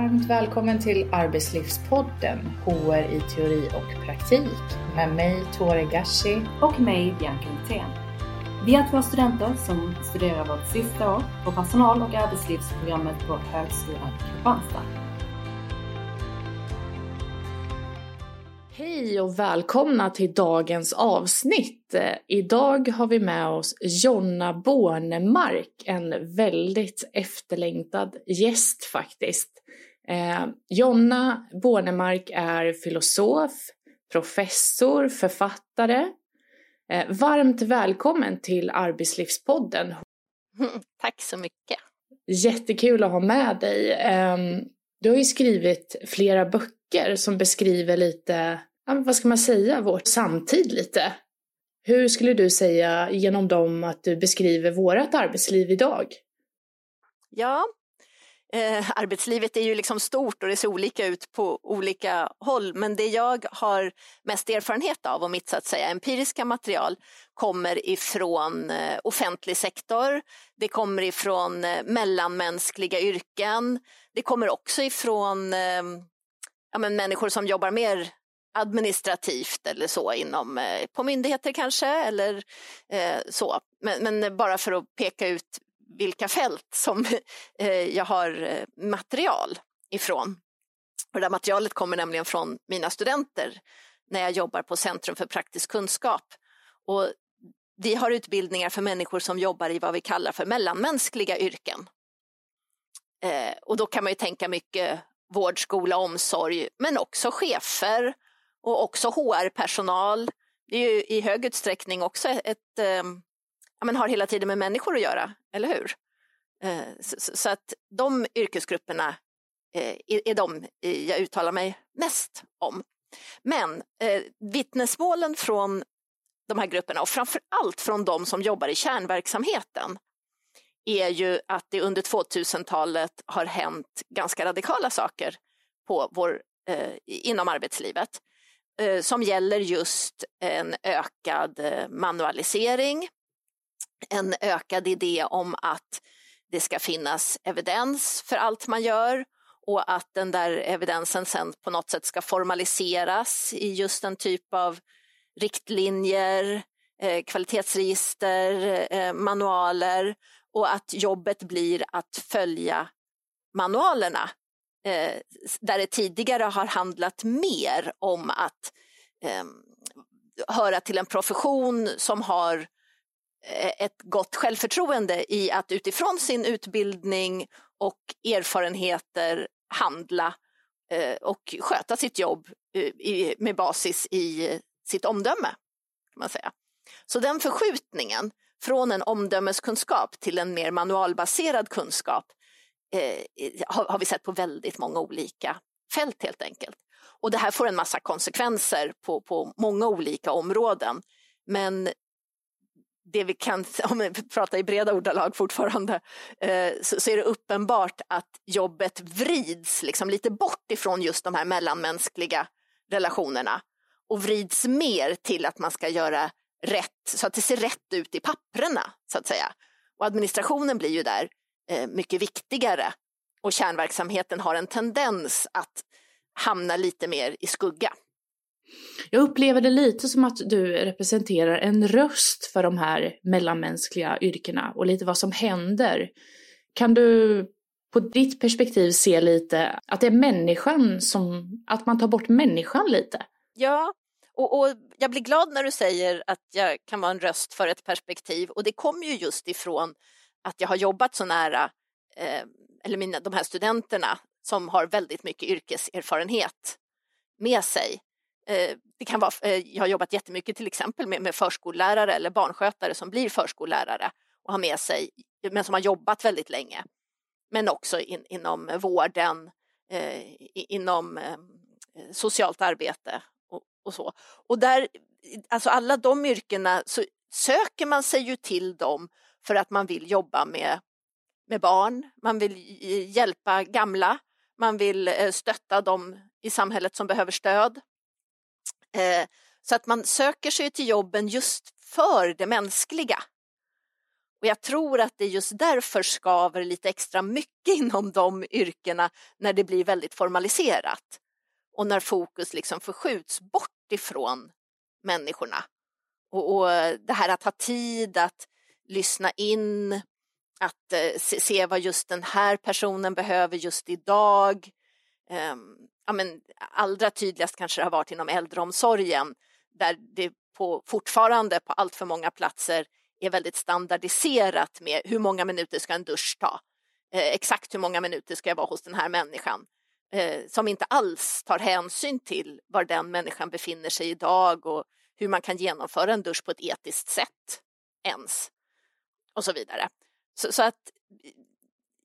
varmt välkommen till Arbetslivspodden HR i teori och praktik med mig Tore Gashi och mig Bianca Lithén. Vi är två studenter som studerar vårt sista år på personal och arbetslivsprogrammet på Högskolan Kristianstad. Hej och välkomna till dagens avsnitt. Idag har vi med oss Jonna Bornemark, en väldigt efterlängtad gäst faktiskt. Eh, Jonna Bornemark är filosof, professor, författare. Eh, varmt välkommen till Arbetslivspodden. Tack så mycket. Jättekul att ha med dig. Eh, du har ju skrivit flera böcker som beskriver lite vad ska man säga, vår samtid lite. Hur skulle du säga genom dem att du beskriver vårt arbetsliv idag? Ja, eh, arbetslivet är ju liksom stort och det ser olika ut på olika håll. Men det jag har mest erfarenhet av och mitt så att säga empiriska material kommer ifrån eh, offentlig sektor. Det kommer ifrån eh, mellanmänskliga yrken. Det kommer också ifrån eh, ja, men människor som jobbar mer administrativt eller så inom, eh, på myndigheter kanske eller eh, så. Men, men, bara för att peka ut vilka fält som eh, jag har eh, material ifrån. Och det här materialet kommer nämligen från mina studenter när jag jobbar på Centrum för praktisk kunskap. Och vi har utbildningar för människor som jobbar i vad vi kallar för mellanmänskliga yrken. Eh, och då kan man ju tänka mycket vård, skola, omsorg, men också chefer och också HR-personal. Det är ju i hög utsträckning också ett, eh, ja, men har hela tiden med människor att göra, eller hur? Eh, så, att de yrkesgrupperna eh, är, de eh, jag uttalar mig mest om. Men vittnesmålen från de här grupperna och framför allt från de som jobbar i kärnverksamheten är ju att det under 2000-talet har hänt ganska radikala saker på vår, inom arbetslivet. Som gäller just en ökad manualisering, en ökad idé om att det ska finnas evidens för allt man gör och att den där evidensen sen på något sätt ska formaliseras i just en typ av riktlinjer, eh, kvalitetsregister, eh, manualer och att jobbet blir att följa manualerna eh, där det tidigare har handlat mer om att ehm, höra till en profession som har eh, Eh, ett gott självförtroende i att utifrån sin utbildning och erfarenheter handla eh, och sköta sitt jobb eh, med basis i sitt omdöme. Kan man säga. Så den förskjutningen från en omdömeskunskap till en mer manualbaserad kunskap eh, har, har vi sett på väldigt många olika fält helt enkelt. Och det här får en massa konsekvenser på, på många olika områden. Men det vi kan, om vi pratar i breda ordalag fortfarande, eh, så, är det uppenbart att jobbet vrids liksom lite bort ifrån just de här mellanmänskliga relationerna och vrids mer till att man ska göra rätt, så att det ser rätt ut i papprena så att säga. Och administrationen blir ju där eh, mycket viktigare och kärnverksamheten har en tendens att hamna lite mer i skugga. Jag upplever det lite som att du representerar en röst för de här mellanmänskliga yrkena och lite vad som händer. Kan du på ditt perspektiv se lite att det är människan som, att man tar bort människan lite? Ja, och, och, jag blir glad när du säger att jag kan vara en röst för ett perspektiv och det kommer ju just ifrån att jag har jobbat så nära, eh, eller mina, de här studenterna som har väldigt mycket yrkeserfarenhet med sig. Eh, det kan vara, eh, jag har jobbat jättemycket till exempel med, med förskollärare eller barnskötare som blir förskollärare och har med sig, men som har jobbat väldigt länge. Men också in, inom vården, eh, inom eh, socialt arbete och, och, så. Och där, alltså alla de yrkena så söker man sig ju till dem för att man vill jobba med, med barn, man vill hjälpa gamla, man vill eh, stötta dem i samhället som behöver stöd. Eh, så att man söker sig till jobben just för det mänskliga. Och jag tror att det just därför skaver lite extra mycket inom de yrkena när det blir väldigt formaliserat och när fokus liksom förskjuts bort ifrån människorna. Och, och det här att ha tid att lyssna in, att eh, se, se, vad just den här personen behöver just idag. Um, ja, men allra tydligast kanske det har varit inom äldreomsorgen där det på, fortfarande på allt för många platser är väldigt standardiserat med hur många minuter ska en dusch ta? Eh, exakt hur många minuter ska jag vara hos den här människan? Eh, som inte alls tar hänsyn till var den människan befinner sig idag och hur man kan genomföra en dusch på ett etiskt sätt ens. Och så vidare. Så, så att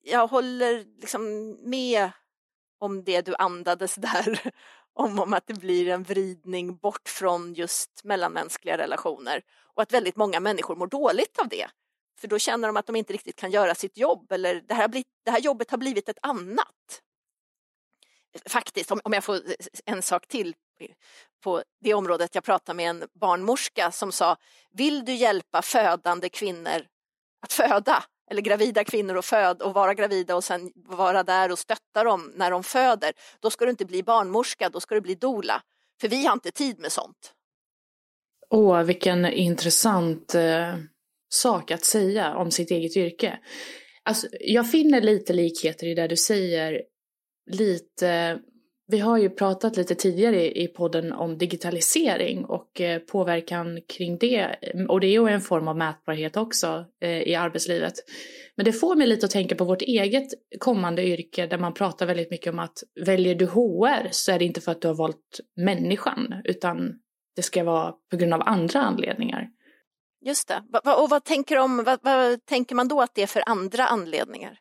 jag håller liksom med om det du andades där om, om att det blir en vridning bort från just mellanmänskliga relationer och att väldigt många människor mår dåligt av det. För då känner de att de inte riktigt kan göra sitt jobb eller det här, blivit, det här jobbet har blivit ett annat. Faktiskt, om, om jag får en sak till på det området. Jag pratade med en barnmorska som sa, vill du hjälpa födande kvinnor att föda? Eller gravida kvinnor och föd och vara gravida och sen vara där och stötta dem när de föder, då ska du inte bli barnmorska, då ska du bli dola. För vi har inte tid med sånt. Åh, vilken intressant eh, sak att säga om sitt eget yrke. Alltså, jag finner lite likheter i det du säger. Lite vi har ju pratat lite tidigare i podden om digitalisering och eh, påverkan kring det. Eh, och det är ju en form av mätbarhet också eh, i arbetslivet. Men det får mig lite att tänka på vårt eget kommande yrke där man pratar väldigt mycket om att väljer du HR så är det inte för att du har valt människan utan det ska vara på grund av andra anledningar. Just det. Och vad tänker, om, vad, vad tänker man då att det är för andra anledningar?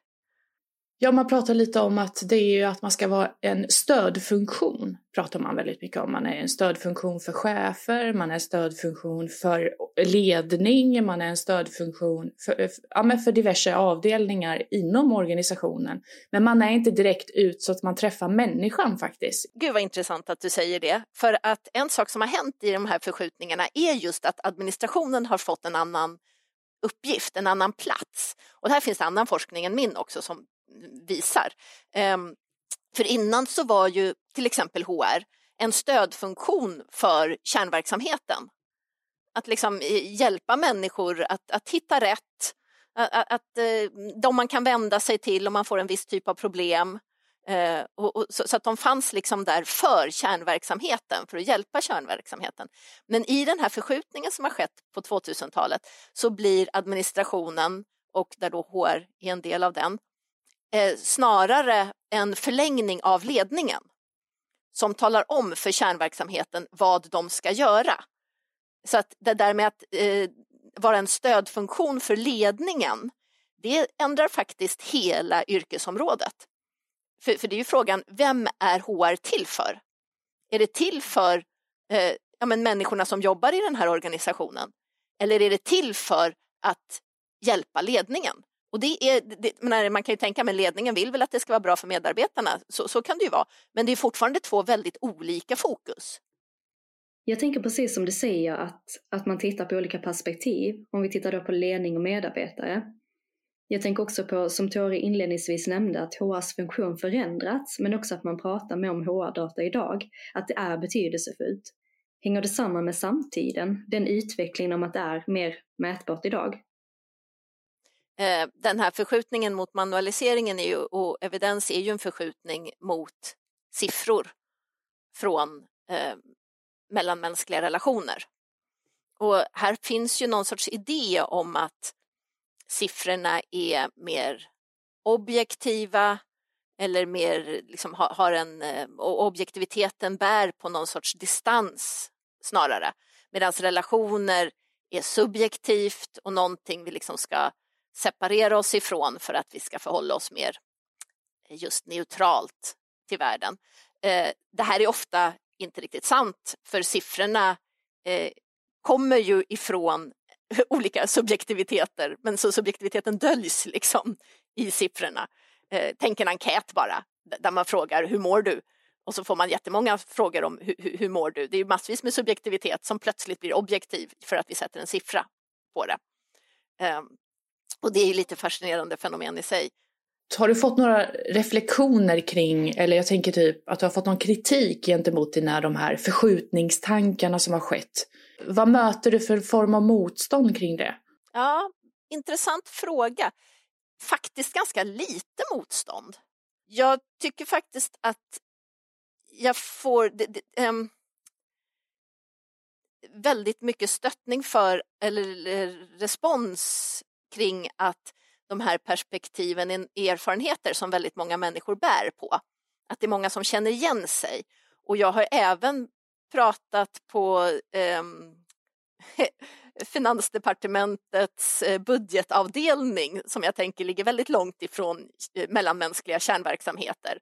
Ja, man pratar lite om att det är ju att man ska vara en stödfunktion. Pratar man väldigt mycket om. Man är en stödfunktion för chefer, man är en stödfunktion för ledning, man är en stödfunktion för, eh, ja, för diverse avdelningar inom organisationen. Men man är inte direkt ut så att man träffar människan faktiskt. Gud vad intressant att du säger det. För att en sak som har hänt i de här förskjutningarna är just att administrationen har fått en annan uppgift, en annan plats. Och här finns annan forskning än min också som visar. Ehm, för innan så var ju till exempel HR en stödfunktion för kärnverksamheten. Att liksom eh, hjälpa människor att, att hitta rätt, att, att de man kan vända sig till om man får en viss typ av problem. Eh, och, och, så, så, att de fanns liksom där för kärnverksamheten, för att hjälpa kärnverksamheten. Men i den här förskjutningen som har skett på 2000-talet så blir administrationen, och där då HR är en del av den, eh, snarare en förlängning av ledningen som talar om för kärnverksamheten vad de ska göra. Så att det där med att eh, vara en stödfunktion för ledningen, det ändrar faktiskt hela yrkesområdet. För, för det är ju frågan, vem är HR till för? Är det till för eh, ja, men människorna som jobbar i den här organisationen? Eller är det till för att hjälpa ledningen? Och det är, det, man kan ju tänka, men ledningen vill väl att det ska vara bra för medarbetarna, så, så kan det ju vara. Men det är fortfarande två väldigt olika fokus. Jag tänker precis som du säger att, att man tittar på olika perspektiv. Om vi tittar då på ledning och medarbetare. Jag tänker också på, som Tori inledningsvis nämnde, att HRs funktion förändrats, men också att man pratar mer om HR-data idag, att det är betydelsefullt. Hänger det samman med samtiden, den utvecklingen om att det är mer mätbart idag? Eh, den här förskjutningen mot manualiseringen är ju, och evidens är ju en förskjutning mot siffror från eh, mellanmänskliga relationer. Och här finns ju någon sorts idé om att siffrorna är mer objektiva eller mer liksom har, har en eh, och objektiviteten bär på någon sorts distans snarare medan relationer är subjektivt och någonting vi liksom ska separera oss ifrån för att vi ska förhålla oss mer eh, just neutralt till världen. Eh, det här är ofta inte riktigt sant för siffrorna eh, kommer ju ifrån olika subjektiviteter men så subjektiviteten döljs liksom i siffrorna. Tänk en enkät bara där man frågar hur mår du? Och så får man jättemånga frågor om hur, hur mår du? Det är massvis med subjektivitet som plötsligt blir objektiv för att vi sätter en siffra på det. Ehm, och det är ju lite fascinerande fenomen i sig. Har du fått några reflektioner kring, eller jag tänker typ att du har fått någon kritik gentemot dina de här förskjutningstankarna som har skett? Vad möter du för form av motstånd kring det? Ja, intressant fråga. Faktiskt ganska lite motstånd. Jag tycker faktiskt att jag får det, det, um, väldigt mycket stöttning för, eller respons kring att de här perspektiven är erfarenheter som väldigt många människor bär på. Att det är många som känner igen sig. Och jag har även pratat på ehm, eh, Finansdepartementets budgetavdelning som jag tänker ligger väldigt långt ifrån eh, mellanmänskliga kärnverksamheter.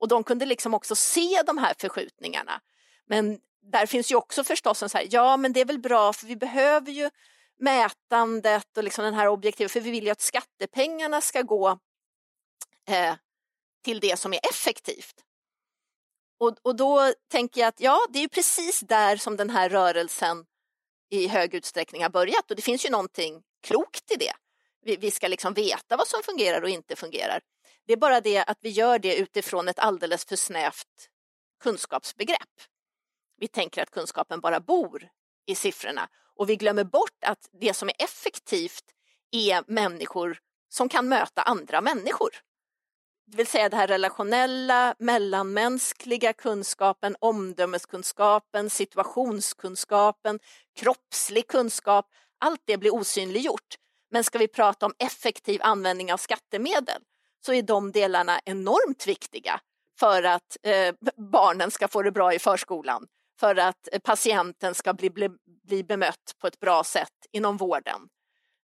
Och de kunde liksom också se de här förskjutningarna. Men där finns ju också förstås en så här, ja men det är väl bra för vi behöver ju mätandet och liksom den här objektiva, för vi vill ju att skattepengarna ska gå eh, till det som är effektivt. Och, och då tänker jag att ja, det är ju precis där som den här rörelsen i hög utsträckning har börjat och det finns ju någonting klokt i det. Vi, vi ska liksom veta vad som fungerar och inte fungerar. Det är bara det att vi gör det utifrån ett alldeles för snävt kunskapsbegrepp. Vi tänker att kunskapen bara bor i siffrorna och vi glömmer bort att det som är effektivt är människor som kan möta andra människor. Det vill säga det här relationella, mellanmänskliga kunskapen, omdömeskunskapen, situationskunskapen, kroppslig kunskap. Allt det blir osynliggjort. Men ska vi prata om effektiv användning av skattemedel så är de delarna enormt viktiga för att eh, barnen ska få det bra i förskolan, för att patienten ska bli, bli, bli bemött på ett bra sätt inom vården,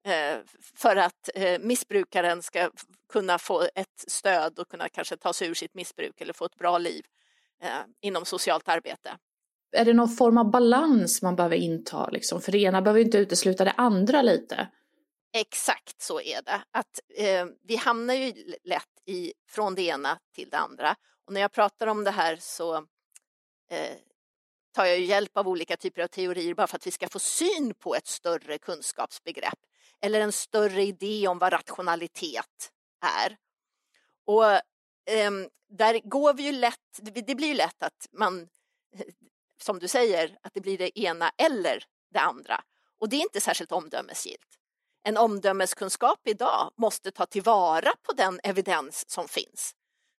eh, för att eh, missbrukaren ska kunna få ett stöd och kunna kanske ta sig ur sitt missbruk eller få ett bra liv eh, inom socialt arbete. Är det någon form av balans man behöver inta? Liksom? För det ena behöver inte utesluta det andra lite. Exakt så är det. Att, eh, vi hamnar ju lätt i, från det ena till det andra. Och när jag pratar om det här så eh, tar jag hjälp av olika typer av teorier bara för att vi ska få syn på ett större kunskapsbegrepp eller en större idé om vad rationalitet är. Och um, där går vi ju lätt, det blir ju lätt att man, som du säger, att det blir det ena eller det andra. Och det är inte särskilt omdömesgillt. En omdömeskunskap idag måste ta tillvara på den evidens som finns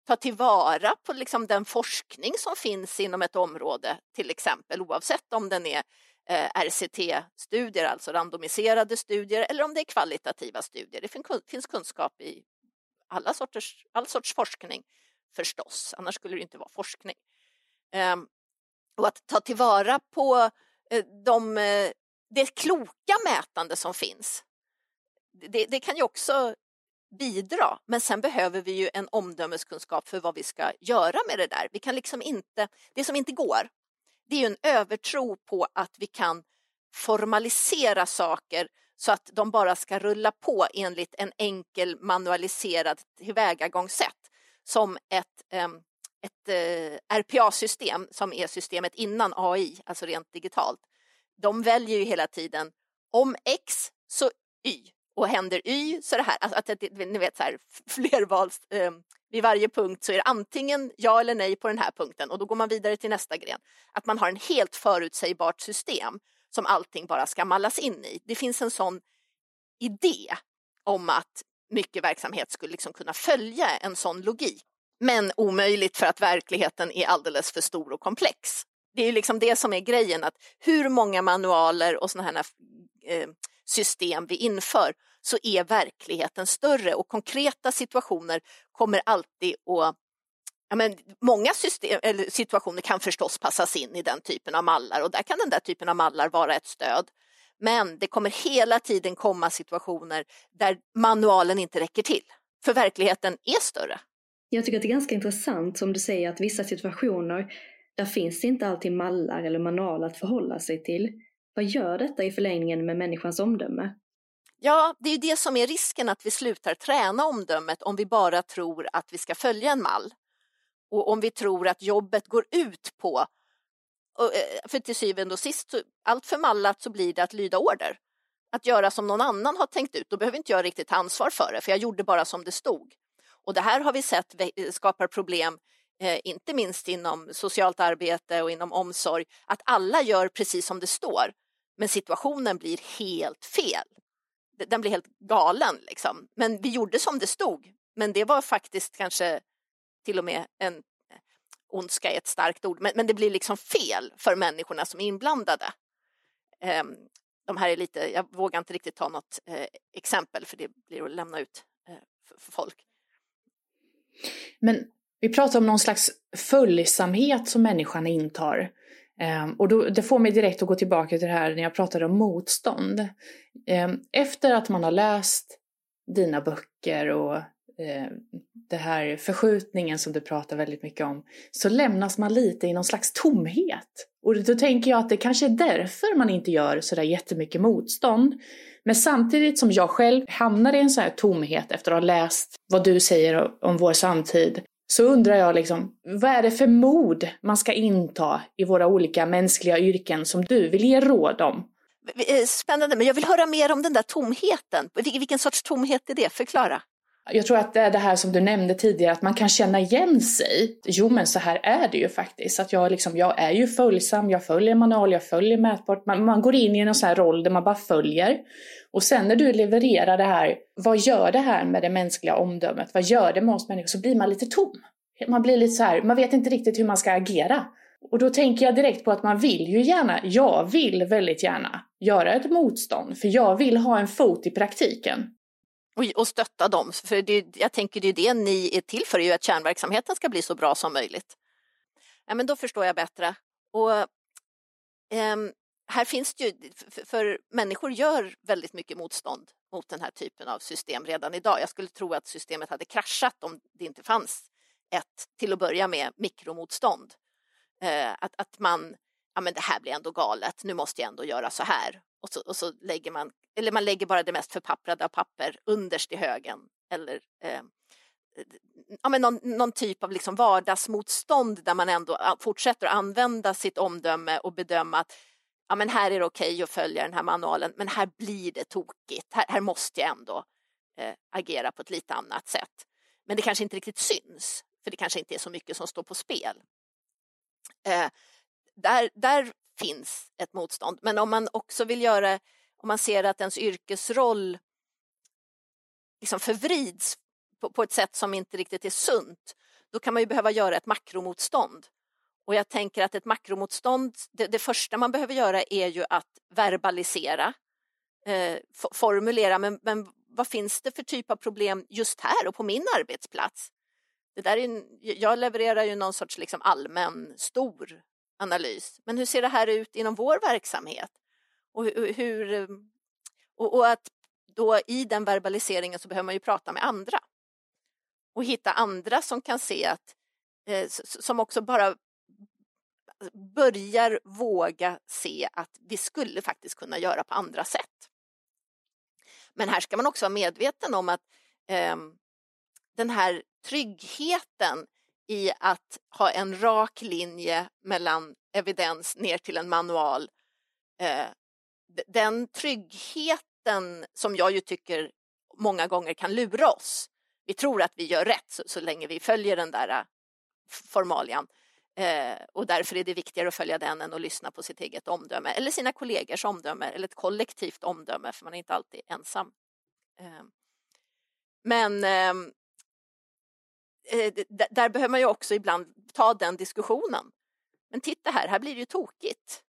ta tillvara på liksom den forskning som finns inom ett område, till exempel oavsett om den är eh, RCT-studier, alltså randomiserade studier, eller om det är kvalitativa studier. Det finns kunskap i alla sorters, all sorts forskning förstås, annars skulle det inte vara forskning. Ehm, och att ta tillvara på eh, de, eh, det kloka mätande som finns. Det, det, kan ju också bidra, men sen behöver vi ju en omdömeskunskap för vad vi ska göra med det där. Vi kan liksom inte, det som inte går, det är ju en övertro på att vi kan formalisera saker så att de bara ska rulla på enligt en enkel manualiserad tillvägagångssätt som ett, ehm, ett eh, RPA-system som är systemet innan AI, alltså rent digitalt. De väljer ju hela tiden om X så Y och händer Y så det här, alltså att ni vet så här flervals, eh, vid varje punkt så är det antingen ja eller nej på den här punkten och då går man vidare till nästa gren. Att man har en helt förutsägbart system som allting bara ska mallas in i. Det finns en sån idé om att mycket verksamhet skulle liksom kunna följa en sån logik. Men omöjligt för att verkligheten är alldeles för stor och komplex. Det är liksom det som är grejen, att hur många manualer och sådana här eh, system vi inför så är verkligheten större och konkreta situationer kommer alltid att Ja, men många system, eller situationer kan förstås passas in i den typen av mallar och där kan den där typen av mallar vara ett stöd. Men det kommer hela tiden komma situationer där manualen inte räcker till, för verkligheten är större. Jag tycker att det är ganska intressant som du säger att vissa situationer, där finns det inte alltid mallar eller manual att förhålla sig till. Vad gör detta i förlängningen med människans omdöme? Ja, det är det som är risken att vi slutar träna omdömet om vi bara tror att vi ska följa en mall. Och om vi tror att jobbet går ut på, eh, för till syvende och sist, allt för mallat så blir det att lyda order. att göra som någon annan har tänkt ut, då behöver inte jag riktigt ta ansvar för det, för jag gjorde bara som det stod. Och det här har vi sett eh, skapar problem, eh, inte minst inom socialt arbete och inom omsorg, att alla gör precis som det står, men situationen blir helt fel. Den blir helt galen, liksom. Men vi gjorde som det stod, men det var faktiskt kanske till och med en eh, ondska är ett starkt ord, men, men det blir liksom fel för människorna som är inblandade. Um, de här är lite, jag vågar inte riktigt ta något eh, exempel för det blir att lämna ut eh, för, för, folk. Men vi pratar om någon slags följsamhet som människan intar. Um, och då, det får mig direkt att gå tillbaka till det här när jag pratade om motstånd. Um, efter att man har läst dina böcker och uh, det här förskjutningen som du pratar väldigt mycket om, så lämnas man lite i någon slags tomhet. Och då tänker jag att det kanske är därför man inte gör sådär jättemycket motstånd. Men samtidigt som jag själv hamnar i en sån här tomhet efter att ha läst vad du säger om vår samtid, så undrar jag liksom, vad är det för mod man ska inta i våra olika mänskliga yrken som du vill ge råd om? Spännande, men jag vill höra mer om den där tomheten. Vilken sorts tomhet är det? Förklara. Jag tror att det är det här som du nämnde tidigare, att man kan känna igen sig. Jo, men så här är det ju faktiskt. Att jag, liksom, jag är ju följsam, jag följer manual, jag följer mätbart. Man, man går in i en sån här roll där man bara följer. Och sen när du levererar det här, vad gör det här med det mänskliga omdömet? Vad gör det med oss människor? Så blir man lite tom. Man blir lite så här, man vet inte riktigt hur man ska agera. Och då tänker jag direkt på att man vill ju gärna, jag vill väldigt gärna göra ett motstånd, för jag vill ha en fot i praktiken. Och, och stötta dem, för det, jag tänker det är det ni är till för, ju att kärnverksamheten ska bli så bra som möjligt. Ja, men då förstår jag bättre. Och ehm, här finns det ju, för, människor gör väldigt mycket motstånd mot den här typen av system redan idag. Jag skulle tro att systemet hade kraschat om det inte fanns ett, till att börja med, mikromotstånd. Eh, att, att man, ja men det här blir ändå galet, nu måste jag ändå göra så här. Och så, och så lägger man, eller man lägger bara det mest förpapprade av papper underst i högen. Eller eh, ja, men någon, någon, typ av liksom vardagsmotstånd där man ändå fortsätter att använda sitt omdöme och bedöma att ja, men här är det okej okay att följa den här manualen, men här blir det tokigt. Här, här måste jag ändå eh, agera på ett lite annat sätt. Men det kanske inte riktigt syns, för det kanske inte är så mycket som står på spel. Eh, där, där finns ett motstånd. Men om man också vill göra, om man ser att ens yrkesroll liksom förvrids på, på ett sätt som inte riktigt är sunt, då kan man ju behöva göra ett makromotstånd. Och jag tänker att ett makromotstånd, det, det första man behöver göra är ju att verbalisera, eh, formulera, men, men vad finns det för typ av problem just här och på min arbetsplats? Det där är, jag levererar ju någon sorts liksom allmän, stor analys. Men hur ser det här ut inom vår verksamhet? Och, hur, eh, och, och att då i den verbaliseringen så behöver man ju prata med andra och hitta andra som kan se att eh, som också bara börjar våga se att vi skulle faktiskt kunna göra på andra sätt. Men här ska man också vara medveten om att eh, den här tryggheten i att ha en rak linje mellan evidens ner till en manual. Eh, den tryggheten som jag ju tycker många gånger kan lura oss. Vi tror att vi gör rätt så, så länge vi följer den där eh, formalian. Eh, och därför är det viktigare att följa den än att lyssna på sitt eget omdöme eller sina kollegors omdöme eller ett kollektivt omdöme för man är inte alltid ensam. Eh, men ehm, eh, där behöver man ju också ibland ta den diskussionen. Men titta här, här blir det ju tokigt.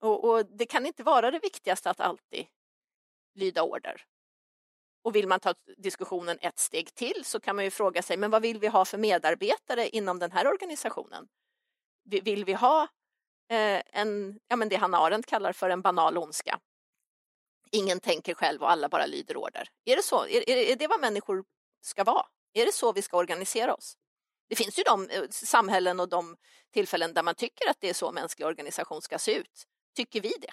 Och, och det kan inte vara det viktigaste att alltid lyda order. Och vill man ta diskussionen ett steg till så kan man ju fråga sig, men vad vill vi ha för medarbetare inom den här organisationen? Vill vi ha eh, en, ja men det Hanna Arendt kallar för en banal ondska? Ingen tänker själv och alla bara lyder order. Är det så? Är, är det vad människor ska vara? Är det så vi ska organisera oss? Det finns ju de eh, samhällen och de tillfällen där man tycker att det är så mänsklig organisation ska se ut. Tycker vi det?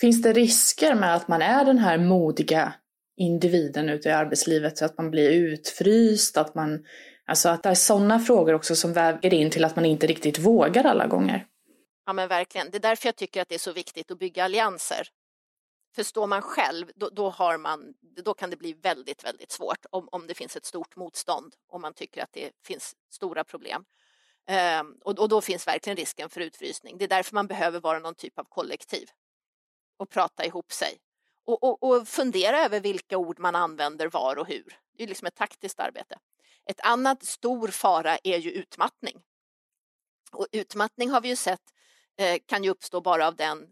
Finns det risker med att man är den här modiga individen ute i arbetslivet så att man blir utfryst, att man Alltså att det är sådana frågor också som väger in till att man inte riktigt vågar alla gånger. Ja men verkligen, det är därför jag tycker att det är så viktigt att bygga allianser För står man själv, då, då, har man, då kan det bli väldigt, väldigt svårt om, om det finns ett stort motstånd och man tycker att det finns stora problem. Ehm, och, och, då finns verkligen risken för utfrysning. Det är därför man behöver vara någon typ av kollektiv och prata ihop sig och, och, och fundera över vilka ord man använder var och hur. Det är liksom ett taktiskt arbete. Ett annat stor fara är ju utmattning. Och utmattning har vi ju sett eh, kan ju uppstå bara av den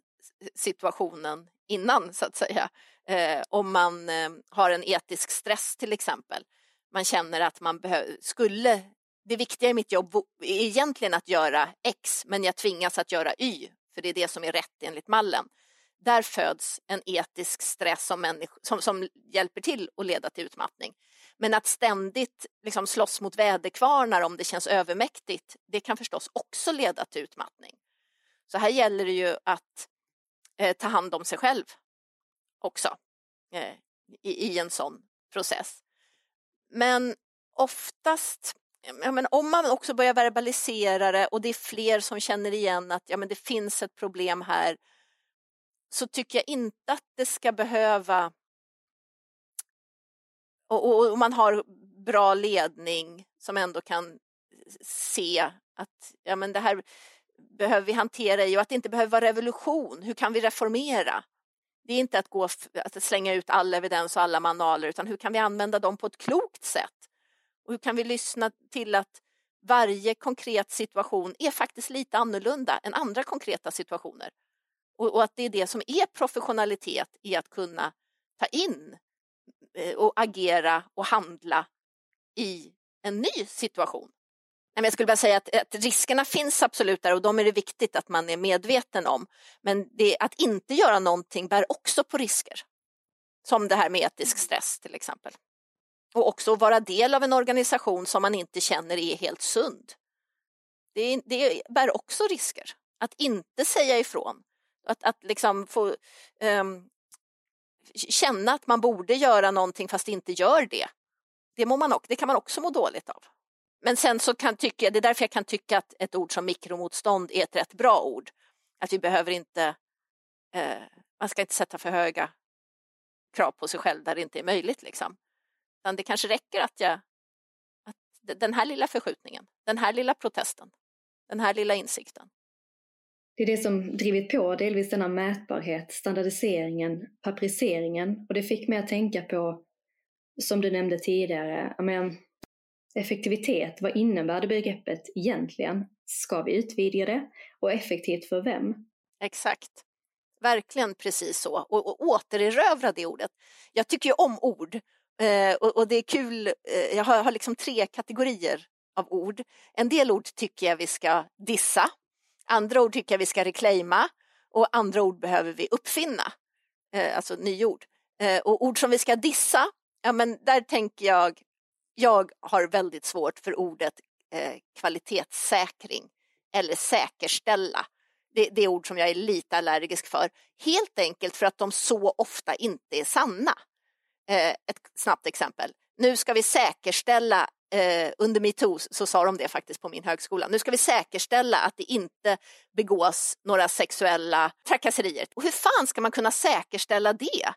situationen innan så att säga. Eh, om man eh, har en etisk stress till exempel. Man känner att man skulle, det viktiga i mitt jobb är egentligen att göra X men jag tvingas att göra Y för det är det som är rätt enligt mallen. Där föds en etisk stress som, som, som hjälper till att leda till utmattning. Men att ständigt liksom slåss mot väderkvarnar om det känns övermäktigt, det kan förstås också leda till utmattning. Så här gäller det ju att eh, ta hand om sig själv också eh, i, i, en sån process. Men oftast, ja, men om man också börjar verbalisera det och det är fler som känner igen att ja, men det finns ett problem här så tycker jag inte att det ska behöva och, och, och, man har bra ledning som ändå kan se att ja, men det här behöver vi hantera i och att det inte behöver vara revolution. Hur kan vi reformera? Det är inte att, gå, att slänga ut all evidens och alla manualer utan hur kan vi använda dem på ett klokt sätt? Och hur kan vi lyssna till att varje konkret situation är faktiskt lite annorlunda än andra konkreta situationer? Och, och att det är det som är professionalitet i att kunna ta in eh, och agera och handla i en ny situation. Jag skulle bara säga att, att, riskerna finns absolut där och de är det viktigt att man är medveten om. Men det, att inte göra någonting bär också på risker. Som det här med etisk stress till exempel. Och också vara del av en organisation som man inte känner är helt sund. Det, det bär också risker. Att inte säga ifrån, att, att liksom få um, känna att man borde göra någonting fast inte gör det. Det, må man, det kan man också må dåligt av. Men sen så kan tycka, det är därför jag kan tycka att ett ord som mikromotstånd är ett rätt bra ord. Att vi behöver inte, eh, man ska inte sätta för höga krav på sig själv där det inte är möjligt. Liksom. Utan det kanske räcker att jag, att den här lilla förskjutningen, den här lilla protesten, den här lilla insikten, det är det som drivit på delvis denna mätbarhet, standardiseringen, papperiseringen och det fick mig att tänka på, som du nämnde tidigare, men, effektivitet, vad innebär det begreppet egentligen? Ska vi utvidga det? Och effektivt för vem? Exakt. Verkligen precis så. Och, och återerövra det ordet. Jag tycker ju om ord eh, och, och, det är kul. Eh, jag har, har liksom tre kategorier av ord. En del ord tycker jag vi ska dissa Andra ord tycker jag vi ska reclaima och andra ord behöver vi uppfinna, eh, alltså nyord. Eh, och ord som vi ska dissa, ja men där tänker jag, jag har väldigt svårt för ordet eh, kvalitetssäkring eller säkerställa. Det, det är ord som jag är lite allergisk för, helt enkelt för att de så ofta inte är sanna. Eh, ett snabbt exempel. Nu ska vi säkerställa eh, under metoo så sa de det faktiskt på min högskola. Nu ska vi säkerställa att det inte begås några sexuella trakasserier. Och hur fan ska man kunna säkerställa det?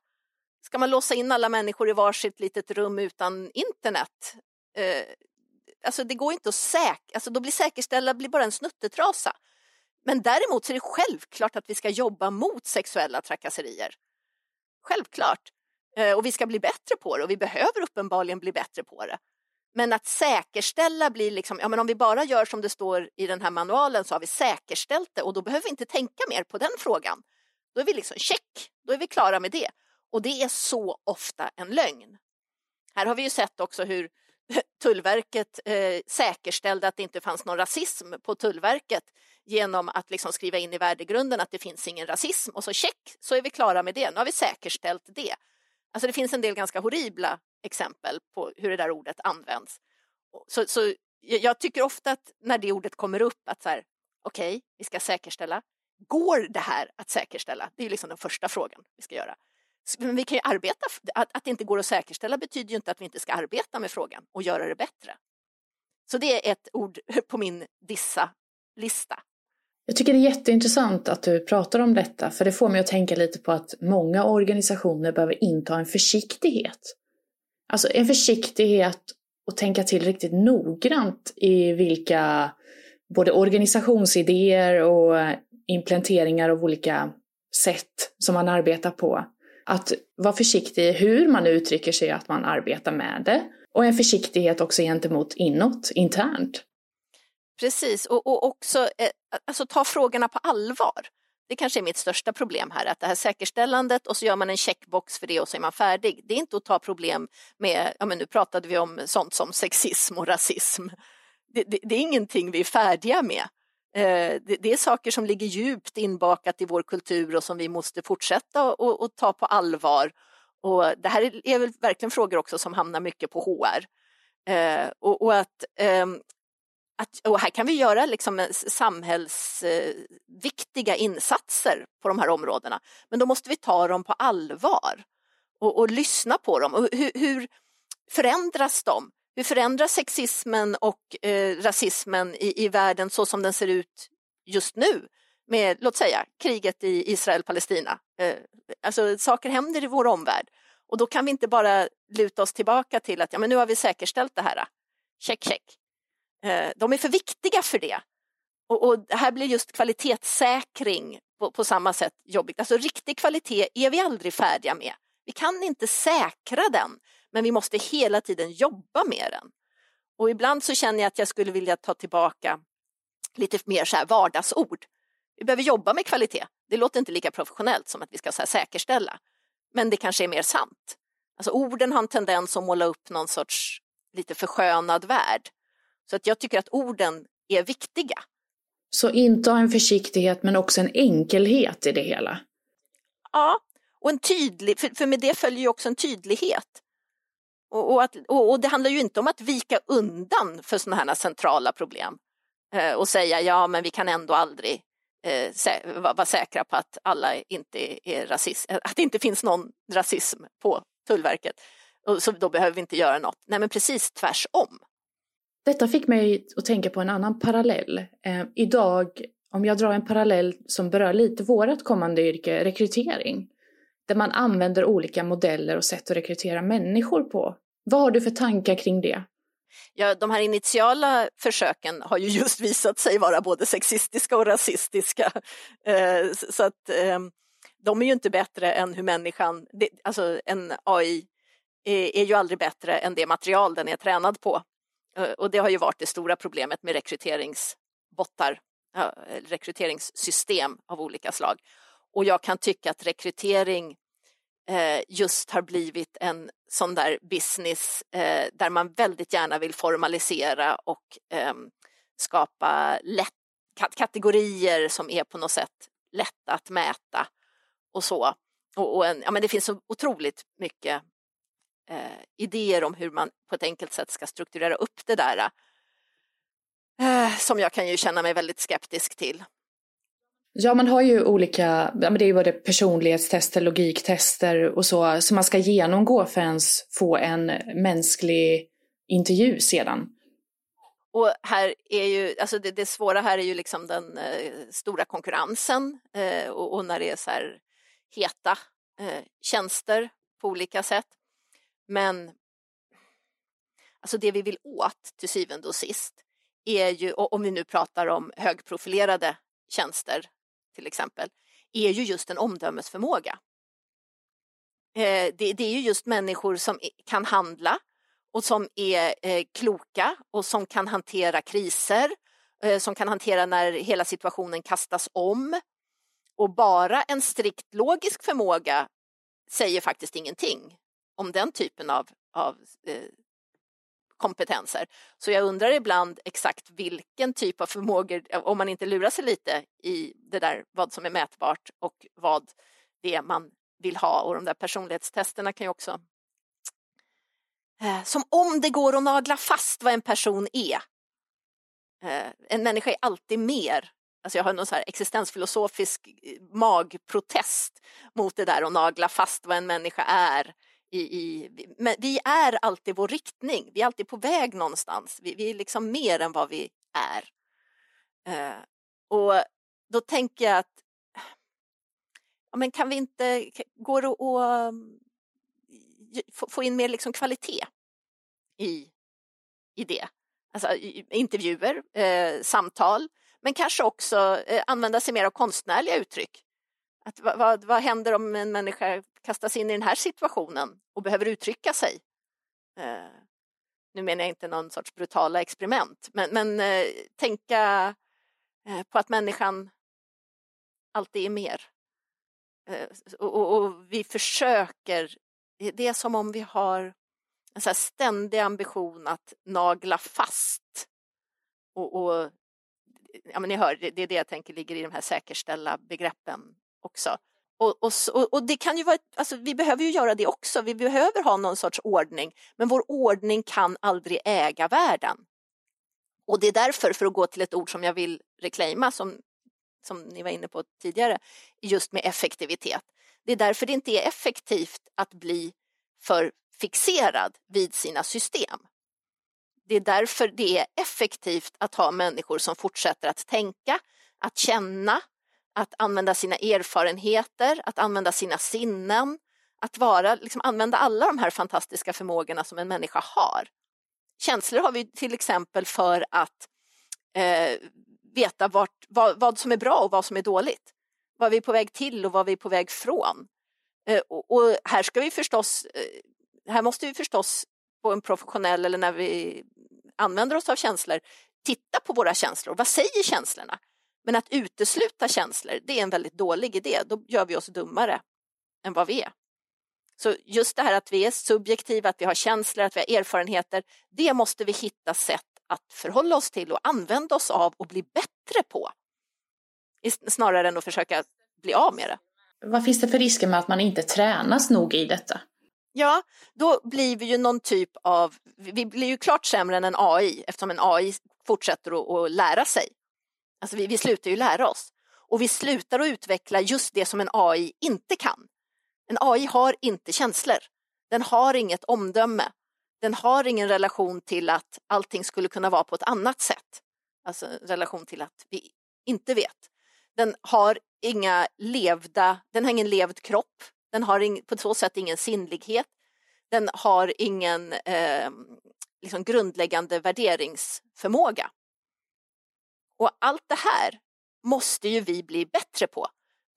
Ska man låsa in alla människor i varsitt litet rum utan internet? Eh, alltså det går inte att säk alltså då blir säkerställa blir bara en snuttetrasa. Men däremot så är det självklart att vi ska jobba mot sexuella trakasserier. Självklart. Eh, och vi ska bli bättre på det och vi behöver uppenbarligen bli bättre på det. Men att säkerställa blir liksom, ja men om vi bara gör som det står i den här manualen så har vi säkerställt det och då behöver vi inte tänka mer på den frågan. Då är vi liksom check, då är vi klara med det. Och det är så ofta en lögn. Här har vi ju sett också hur Tullverket eh, säkerställde att det inte fanns någon rasism på Tullverket genom att liksom skriva in i värdegrunden att det finns ingen rasism och så check, så är vi klara med det. Nu har vi säkerställt det. Alltså det finns en del ganska horribla exempel på hur det där ordet används. Så, så jag tycker ofta att när det ordet kommer upp att så här, okej, okay, vi ska säkerställa. Går det här att säkerställa? Det är liksom den första frågan vi ska göra. Men vi kan ju arbeta, att, att det inte går att säkerställa betyder ju inte att vi inte ska arbeta med frågan och göra det bättre. Så det är ett ord på min dissa-lista. Jag tycker det är jätteintressant att du pratar om detta, för det får mig att tänka lite på att många organisationer behöver inta en försiktighet. Alltså en försiktighet och tänka till riktigt noggrant i vilka både organisationsidéer och implementeringar av olika sätt som man arbetar på. Att vara försiktig i hur man uttrycker sig att man arbetar med det. Och en försiktighet också gentemot inåt, internt. Precis, och, och också eh, alltså, ta frågorna på allvar. Det kanske är mitt största problem här, att det här säkerställandet och så gör man en checkbox för det och så är man färdig. Det är inte att ta problem med, ja men nu pratade vi om sånt som sexism och rasism. Det, det, det är ingenting vi är färdiga med. Eh, det, det, är saker som ligger djupt inbakat i vår kultur och som vi måste fortsätta och, och ta på allvar. Och det här är väl verkligen frågor också som hamnar mycket på HR. Eh, och, och, att eh, att, och här kan vi göra liksom samhällsviktiga insatser på de här områdena. Men då måste vi ta dem på allvar och, och lyssna på dem. Och hur, hur, förändras de? Hur förändras sexismen och eh, rasismen i, i världen så som den ser ut just nu? Med, låt säga, kriget i Israel-Palestina. Eh, alltså saker händer i vår omvärld och då kan vi inte bara luta oss tillbaka till att ja, men nu har vi säkerställt det här. Check, check. Eh, de är för viktiga för det. Och, och här blir just kvalitetssäkring på, på, samma sätt jobbigt. Alltså riktig kvalitet är vi aldrig färdiga med. Vi kan inte säkra den, men vi måste hela tiden jobba med den. Och ibland så känner jag att jag skulle vilja ta tillbaka lite mer så här vardagsord. Vi behöver jobba med kvalitet. Det låter inte lika professionellt som att vi ska så säkerställa, men det kanske är mer sant. Alltså orden har en tendens att måla upp någon sorts lite förskönad värld så att jag tycker att orden är viktiga. Så inta en försiktighet men också en enkelhet i det hela? Ja, och en tydlig, för, för med det följer ju också en tydlighet. Och, och, att, och, och, det handlar ju inte om att vika undan för sådana här centrala problem eh, och säga ja men vi kan ändå aldrig eh, sä vara var säkra på att alla inte är rasist, att det inte finns någon rasism på Tullverket. Och så då behöver vi inte göra något. Nej men precis tvärsom. Detta fick mig att tänka på en annan parallell. Eh, idag, om jag drar en parallell som berör lite vårt kommande yrke, rekrytering, där man använder olika modeller och sätt att rekrytera människor på. Vad har du för tankar kring det? Ja, de här initiala försöken har ju just visat sig vara både sexistiska och rasistiska. Eh, så att eh, de är ju inte bättre än hur människan, alltså en AI eh, är ju aldrig bättre än det material den är tränad på. Eh, och det har ju varit det stora problemet med rekryteringsbottar, eh, rekryteringssystem av olika slag. Och jag kan tycka att rekrytering eh, just har blivit en sån där business där man väldigt gärna vill formalisera och ehm, skapa lätt, kategorier som är på något sätt lätta att mäta och så. Och en, ja, men det finns så otroligt mycket eh, idéer om hur man på ett enkelt sätt ska strukturera upp det där eh, som jag kan ju känna mig väldigt skeptisk till. Ja, man har ju olika, ja, men det är ju både personlighetstester, logiktester och så, som man ska genomgå för ens få en mänsklig intervju sedan. Och här är ju, alltså det, det svåra här är ju liksom den eh, stora konkurrensen eh, och, och, när det är så här heta eh, tjänster på olika sätt. Men alltså det vi vill åt till syvende och sist är ju, om vi nu pratar om högprofilerade tjänster till exempel, är ju just en omdömesförmåga. Eh, det, det är ju just människor som kan handla och som är eh, kloka och som kan hantera kriser, eh, som kan hantera när hela situationen kastas om. Och bara en strikt logisk förmåga säger faktiskt ingenting om den typen av, av eh, kompetenser. Så jag undrar ibland exakt vilken typ av förmågor, eh, om man inte lurar sig lite i det där vad som är mätbart och vad det är man vill ha och de där personlighetstesterna kan ju också eh, som om det går att nagla fast vad en person är. Eh, en människa är alltid mer Alltså jag har någon så existensfilosofisk eh, magprotest mot det där att nagla fast vad en människa är i, i, men vi är alltid vår riktning, vi är alltid på väg någonstans. Vi, vi är liksom mer än vad vi är. Eh, och då tänker jag att ja, men kan vi inte, går det att mm, få in mer liksom kvalitet i, i det? Alltså intervjuer, eh, samtal, men kanske också eh, använda sig mer av konstnärliga uttryck. Att, vad, vad, vad, händer om en människa kastas in i den här situationen och behöver uttrycka sig? Eh, nu menar jag inte någon sorts brutala experiment, men, men eh, tänka eh, på att människan alltid är mer. Eh, och, och, och, vi försöker, det är som om vi har en så ständig ambition att nagla fast. Och, och ja, men ni hör, det, det är det jag tänker ligger i de här säkerställa begreppen också. Och, och, och, det kan ju vara, alltså, vi behöver ju göra det också, vi behöver ha någon sorts ordning, men vår ordning kan aldrig äga världen. Och det är därför, för att gå till ett ord som jag vill reclaima, som, som ni var inne på tidigare, just med effektivitet. Det är därför det inte är effektivt att bli för fixerad vid sina system. Det är därför det är effektivt att ha människor som fortsätter att tänka, att känna, att använda sina erfarenheter, att använda sina sinnen, att vara, liksom använda alla de här fantastiska förmågorna som en människa har. Känslor har vi till exempel för att eh, veta vart, vad, vad, som är bra och vad som är dåligt. Vad vi är på väg till och vad vi är på väg från. Eh, och, och, här ska vi förstås, eh, här måste vi förstås på en professionell eller när vi använder oss av känslor titta på våra känslor. Vad säger känslorna? Men att utesluta känslor, det är en väldigt dålig idé. Då gör vi oss dummare än vad vi är. Så just det här att vi är subjektiva, att vi har känslor, att vi har erfarenheter, det måste vi hitta sätt att förhålla oss till och använda oss av och bli bättre på. Snarare än att försöka bli av med det. Vad finns det för risker med att man inte tränas nog i detta? Ja, då blir vi ju någon typ av, vi blir ju klart sämre än en AI eftersom en AI fortsätter att, att lära sig. Alltså vi, vi slutar ju lära oss och vi slutar att utveckla just det som en AI inte kan. En AI har inte känslor. Den har inget omdöme. Den har ingen relation till att allting skulle kunna vara på ett annat sätt. Alltså en relation till att vi inte vet. Den har inga levda, den har ingen levd kropp. Den har ing, på så sätt ingen sinnlighet. Den har ingen eh, liksom grundläggande värderingsförmåga. Och allt det här måste ju vi bli bättre på.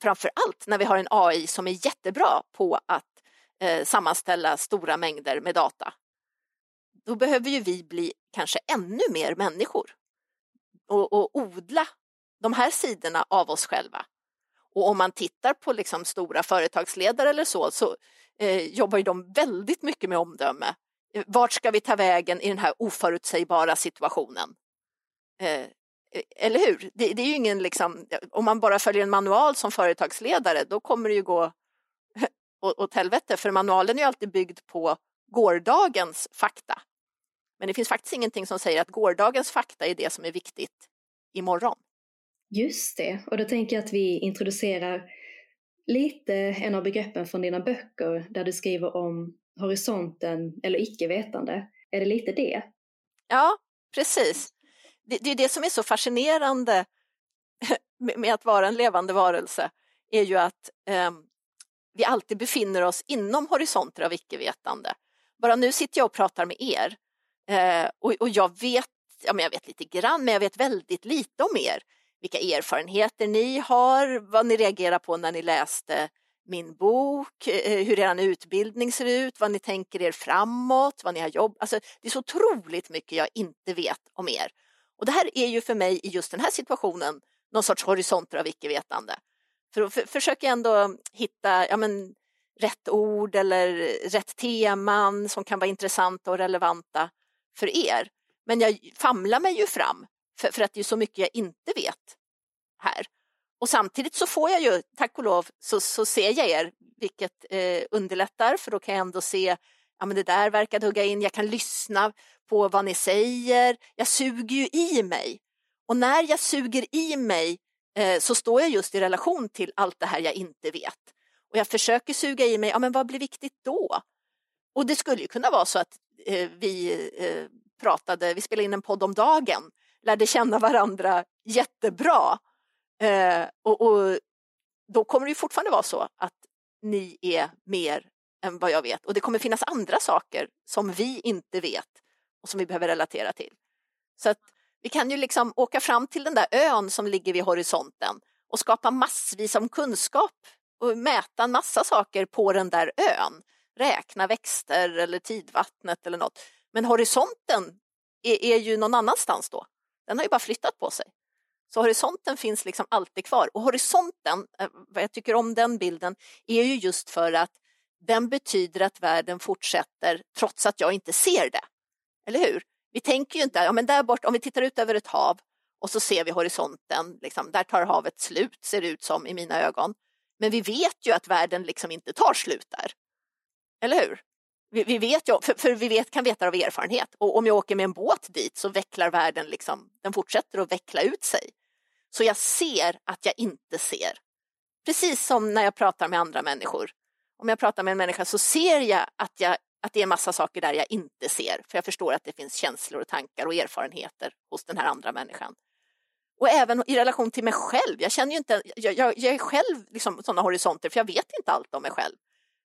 Framför allt när vi har en AI som är jättebra på att eh, sammanställa stora mängder med data. Då behöver ju vi bli kanske ännu mer människor och, och odla de här sidorna av oss själva. Och om man tittar på liksom stora företagsledare eller så, så eh, jobbar de väldigt mycket med omdöme. Eh, vart ska vi ta vägen i den här oförutsägbara situationen? Eh, eller hur? Det, det, är ju ingen, liksom, om man bara följer en manual som företagsledare, då kommer det ju gå åt helvete, för manualen är ju alltid byggd på gårdagens fakta. Men det finns faktiskt ingenting som säger att gårdagens fakta är det som är viktigt imorgon. Just det, och då tänker jag att vi introducerar lite en av begreppen från dina böcker där du skriver om horisonten eller icke-vetande. Är det lite det? Ja, precis det, det är det som är så fascinerande med att vara en levande varelse, är ju att eh, vi alltid befinner oss inom horisonter av icke-vetande. Bara nu sitter jag och pratar med er eh, och, och, jag vet, ja, men jag vet lite grann, men jag vet väldigt lite om er. Vilka erfarenheter ni har, vad ni reagerar på när ni läste min bok, eh, eh hur er utbildning ser ut, vad ni tänker er framåt, vad ni har jobbat. Alltså, det är så otroligt mycket jag inte vet om er. Och det här är ju för mig i just den här situationen någon sorts horisonter av icke-vetande. För då försöker jag ändå hitta ja, men, rätt ord eller rätt teman som kan vara intressanta och relevanta för er. Men jag famlar mig ju fram för, för att det är så mycket jag inte vet här. Och samtidigt så får jag ju, tack och lov, så, så ser jag er, vilket eh, underlättar för då kan jag ändå se, ja men det där verkar hugga in, jag kan lyssna på vad ni säger. Jag suger ju i mig. Och när jag suger i mig eh, så står jag just i relation till allt det här jag inte vet. Och jag försöker suga i mig, ja men vad blir viktigt då? Och det skulle ju kunna vara så att eh, vi eh, pratade, vi spelade in en podd om dagen, lärde känna varandra jättebra Eh, och, och, då kommer det ju fortfarande vara så att ni är mer än vad jag vet och det kommer finnas andra saker som vi inte vet och som vi behöver relatera till. Så att vi kan ju liksom åka fram till den där ön som ligger vid horisonten och skapa massvis av kunskap och mäta en massa saker på den där ön. Räkna växter eller tidvattnet eller något. Men horisonten är, är ju någon annanstans då. Den har ju bara flyttat på sig. Så horisonten finns liksom alltid kvar och horisonten, eh, vad jag tycker om den bilden, är ju just för att den betyder att världen fortsätter trots att jag inte ser det. Eller hur? Vi tänker ju inte, ja men där bort, om vi tittar ut över ett hav och så ser vi horisonten, liksom, där tar havet slut ser det ut som i mina ögon. Men vi vet ju att världen liksom inte tar slut där. Eller hur? Vi, vi vet ju, för, för, vi vet, kan veta av erfarenhet och om jag åker med en båt dit så vecklar världen, liksom, den fortsätter att veckla ut sig. Så jag ser att jag inte ser. Precis som när jag pratar med andra människor. Om jag pratar med en människa så ser jag att, jag att det är massa saker där jag inte ser, för jag förstår att det finns känslor och tankar och erfarenheter hos den här andra människan. Och även i relation till mig själv. Jag känner ju inte, jag, jag, jag är själv liksom sådana horisonter, för jag vet inte allt om mig själv.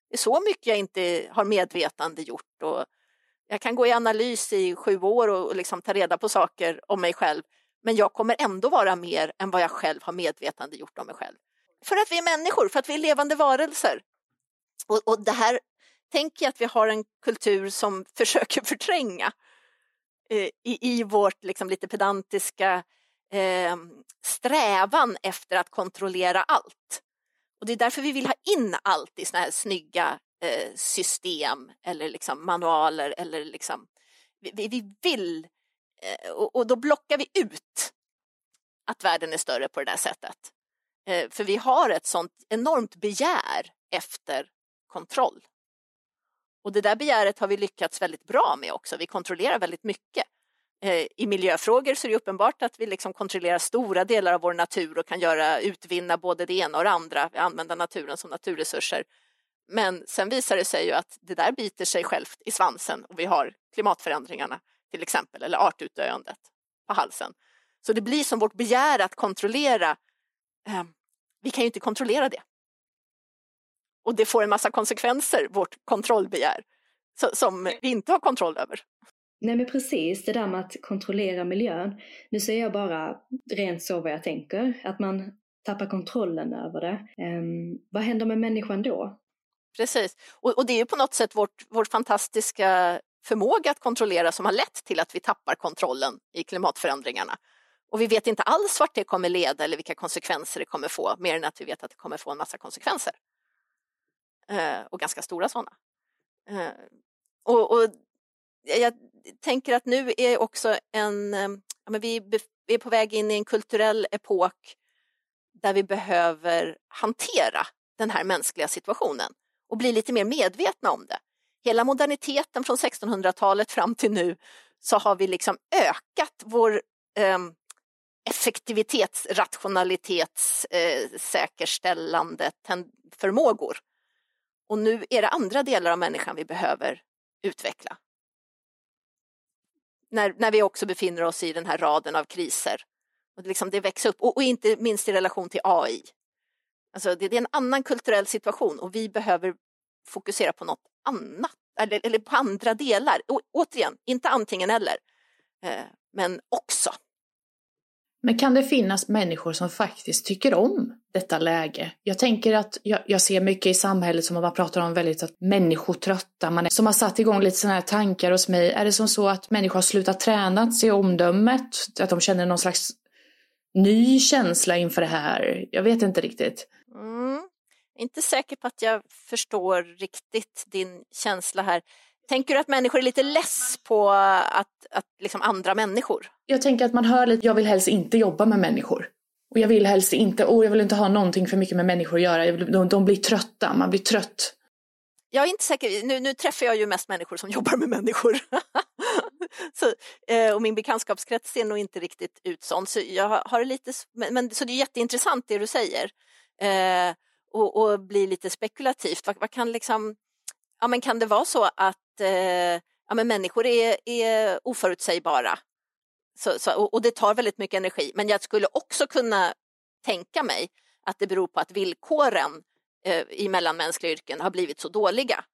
Det är så mycket jag inte har medvetande gjort och jag kan gå i analys i sju år och liksom ta reda på saker om mig själv, men jag kommer ändå vara mer än vad jag själv har medvetande gjort om mig själv. För att vi är människor, för att vi är levande varelser. Och, och det här tänker jag att vi har en kultur som försöker förtränga eh, i, i vårt liksom, lite pedantiska eh, strävan efter att kontrollera allt. Och det är därför vi vill ha in allt i såna här snygga eh, system eller liksom manualer eller liksom vi, vi vill eh, och, och, då blockar vi ut att världen är större på det där sättet. Eh, för vi har ett sånt enormt begär efter kontroll. Och det där begäret har vi lyckats väldigt bra med också. Vi kontrollerar väldigt mycket. Eh, I miljöfrågor så är det uppenbart att vi liksom kontrollerar stora delar av vår natur och kan göra, utvinna både det ena och det andra, vi använder naturen som naturresurser. Men sen visar det sig ju att det där biter sig självt i svansen och vi har klimatförändringarna till exempel, eller artutdöendet på halsen. Så det blir som vårt begär att kontrollera, eh, vi kan ju inte kontrollera det. Och det får en massa konsekvenser, vårt kontrollbegär, som vi inte har kontroll över. Nej men precis, det där med att kontrollera miljön. Nu säger jag bara rent så vad jag tänker, att man tappar kontrollen över det. Um, vad händer med människan då? Precis, och, och det är ju på något sätt vårt, vår fantastiska förmåga att kontrollera som har lett till att vi tappar kontrollen i klimatförändringarna. Och vi vet inte alls vart det kommer leda eller vilka konsekvenser det kommer få, mer än att vi vet att det kommer få en massa konsekvenser. Eh, och ganska stora sådana. Eh, och, och jag tänker att nu är också en, eh, ja, men vi är på väg in i en kulturell epok där vi behöver hantera den här mänskliga situationen och bli lite mer medvetna om det. Hela moderniteten från 1600-talet fram till nu så har vi liksom ökat vår eh, effektivitets, rationalitets, eh, säkerställande förmågor. Och nu är det andra delar av människan vi behöver utveckla när, när vi också befinner oss i den här raden av kriser. Och liksom, det växer upp, och, och, inte minst i relation till AI. Alltså det, det, är en annan kulturell situation och vi behöver fokusera på något annat, eller, eller på andra delar. Och, återigen, inte antingen eller, eh, men också. Men kan det finnas människor som faktiskt tycker om detta läge? Jag tänker att jag, jag ser mycket i samhället som man pratar om väldigt att människor trötta, man är, som har satt igång lite sådana här tankar hos mig. Är det som så att människor har slutat träna sig omdömet? Att de känner någon slags ny känsla inför det här? Jag vet inte riktigt. Mm. Inte säker på att jag förstår riktigt din känsla här. Tänker du att människor är lite less på att, att liksom andra människor? Jag tänker att man hör lite, jag vill helst inte jobba med människor. Och jag vill helst inte, oh, jag vill inte ha någonting för mycket med människor att göra. Vill, de, de blir trötta, man blir trött. Jag är inte säker, nu, nu träffar jag ju mest människor som jobbar med människor. så, eh, och min bekantskapskrets ser nog inte riktigt ut sånt. Så, jag har lite, men, men, så det är jätteintressant det du säger. Eh, och, och blir lite spekulativt. Vad, vad, kan liksom, ja men kan det vara så att eh, ja, men människor är, är oförutsägbara. Så, så, och, och, det tar väldigt mycket energi. Men jag skulle också kunna tänka mig att det beror på att villkoren eh, i mellanmänskliga yrken har blivit så dåliga.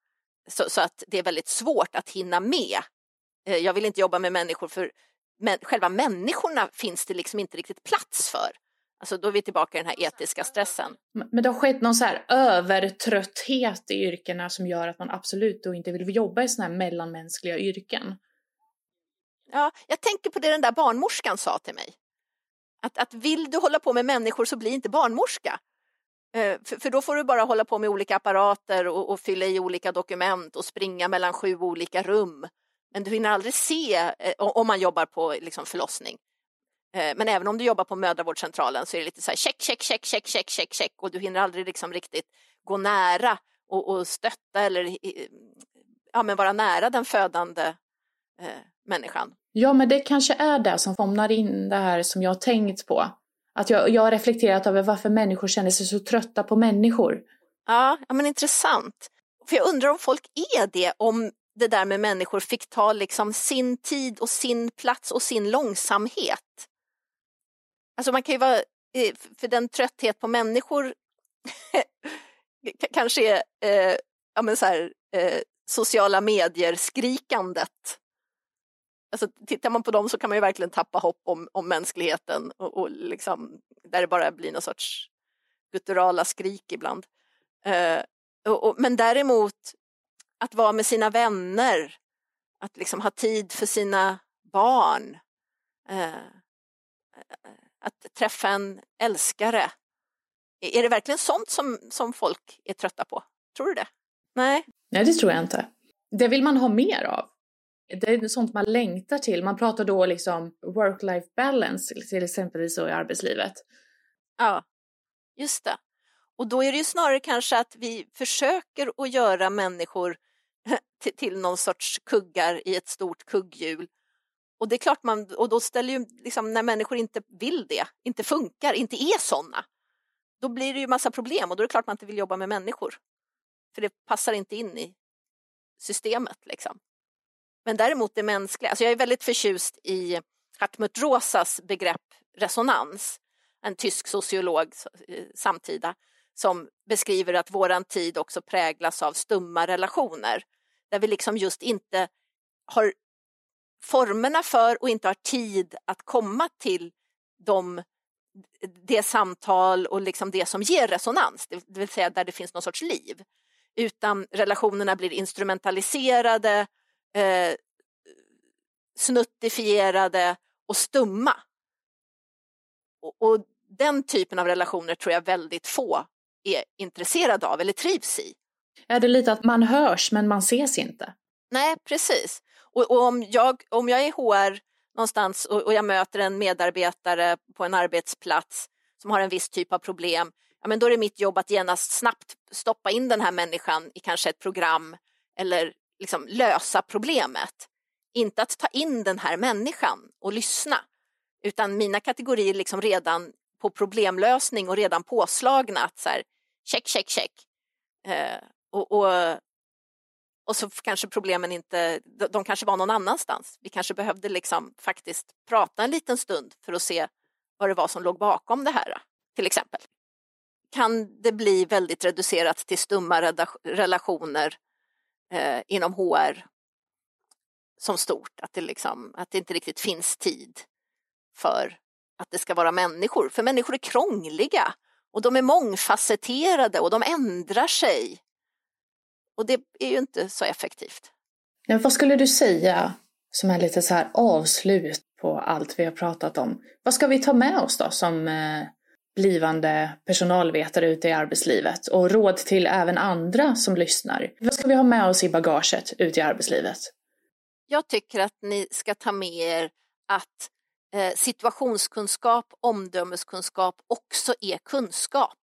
Så, så, att det är väldigt svårt att hinna med. Eh, jag vill inte jobba med människor för men, själva människorna finns det liksom inte riktigt plats för. Alltså då är vi tillbaka i den här etiska stressen. Men det har skett någon så här övertrötthet i yrkena som gör att man absolut då inte vill jobba i sådana här mellanmänskliga yrken. Ja, jag tänker på det den där barnmorskan sa till mig. Att, att vill du hålla på med människor så bli inte barnmorska. Eh, för, för, då får du bara hålla på med olika apparater och, och, fylla i olika dokument och springa mellan sju olika rum. Men du hinner aldrig se eh, om man jobbar på liksom, förlossning. Eh, men även om du jobbar på mödravårdscentralen så är det lite så här check, check, check, check, check, check, check och du hinner aldrig liksom riktigt gå nära och, och stötta eller ja, men vara nära den födande eh, människan. Ja, men det kanske är det som fångar in det här som jag har tänkt på. Att jag, jag har reflekterat över varför människor känner sig så trötta på människor. Ja, ja men intressant. För jag undrar om folk är det, om det där med människor fick ta liksom sin tid och sin plats och sin långsamhet. Alltså man kan ju vara, eh, för den trötthet på människor kanske är eh, ja, men så här, eh, sociala medier-skrikandet. Alltså, tittar man på dem så kan man ju verkligen tappa hopp om, om mänskligheten och, och liksom, där det bara blir någon sorts gutturala skrik ibland. Eh, och, och, men däremot att vara med sina vänner, att liksom ha tid för sina barn, eh, eh, eh att träffa en älskare. Är det verkligen sånt som, som folk är trötta på? Tror du det? Nej. Nej, det tror jag inte. Det vill man ha mer av. Det är sånt man längtar till. Man pratar då liksom work-life balance till exempel så i arbetslivet. Ja, just det. Och då är det ju snarare kanske att vi försöker att göra människor till, till någon sorts kuggar i ett stort kugghjul och det är klart man, och då ställer ju, liksom, när människor inte vill det, inte funkar, inte är sådana, då blir det ju massa problem och då är det klart man inte vill jobba med människor. För det passar inte in i systemet liksom. Men däremot det mänskliga, alltså jag är väldigt förtjust i Hartmut Rosas begrepp resonans, en tysk sociolog eh, samtida, som beskriver att våran tid också präglas av stumma relationer, där vi liksom just inte har formerna för och inte har tid att komma till de, det samtal och liksom det som ger resonans, det vill säga där det finns någon sorts liv. Utan relationerna blir instrumentaliserade, eh, snuttifierade och stumma. Och, och den typen av relationer tror jag väldigt få är intresserade av eller trivs i. Är det lite att man hörs men man ses inte? Nej, precis. Och, och, om, jag, om jag är HR någonstans och, och, jag möter en medarbetare på en arbetsplats som har en viss typ av problem, ja, men då är det mitt jobb att genast snabbt stoppa in den här människan i kanske ett program eller liksom lösa problemet. Inte att ta in den här människan och lyssna, utan mina kategorier liksom redan på problemlösning och redan påslagna att så här, check, check, check. Eh, och, och, och så kanske problemen inte, de kanske var någon annanstans. Vi kanske behövde liksom faktiskt prata en liten stund för att se vad det var som låg bakom det här, till exempel. Kan det bli väldigt reducerat till stumma relationer eh, inom HR som stort, att det, liksom, att det inte riktigt finns tid för att det ska vara människor. För människor är krångliga och de är mångfacetterade och de ändrar sig. Och det är ju inte så effektivt. Ja, vad skulle du säga som är lite så här avslut på allt vi har pratat om? Vad ska vi ta med oss då som eh, blivande personalvetare ute i arbetslivet och råd till även andra som lyssnar? Vad ska vi ha med oss i bagaget ute i arbetslivet? Jag tycker att ni ska ta med er att eh, situationskunskap, omdömeskunskap också är kunskap.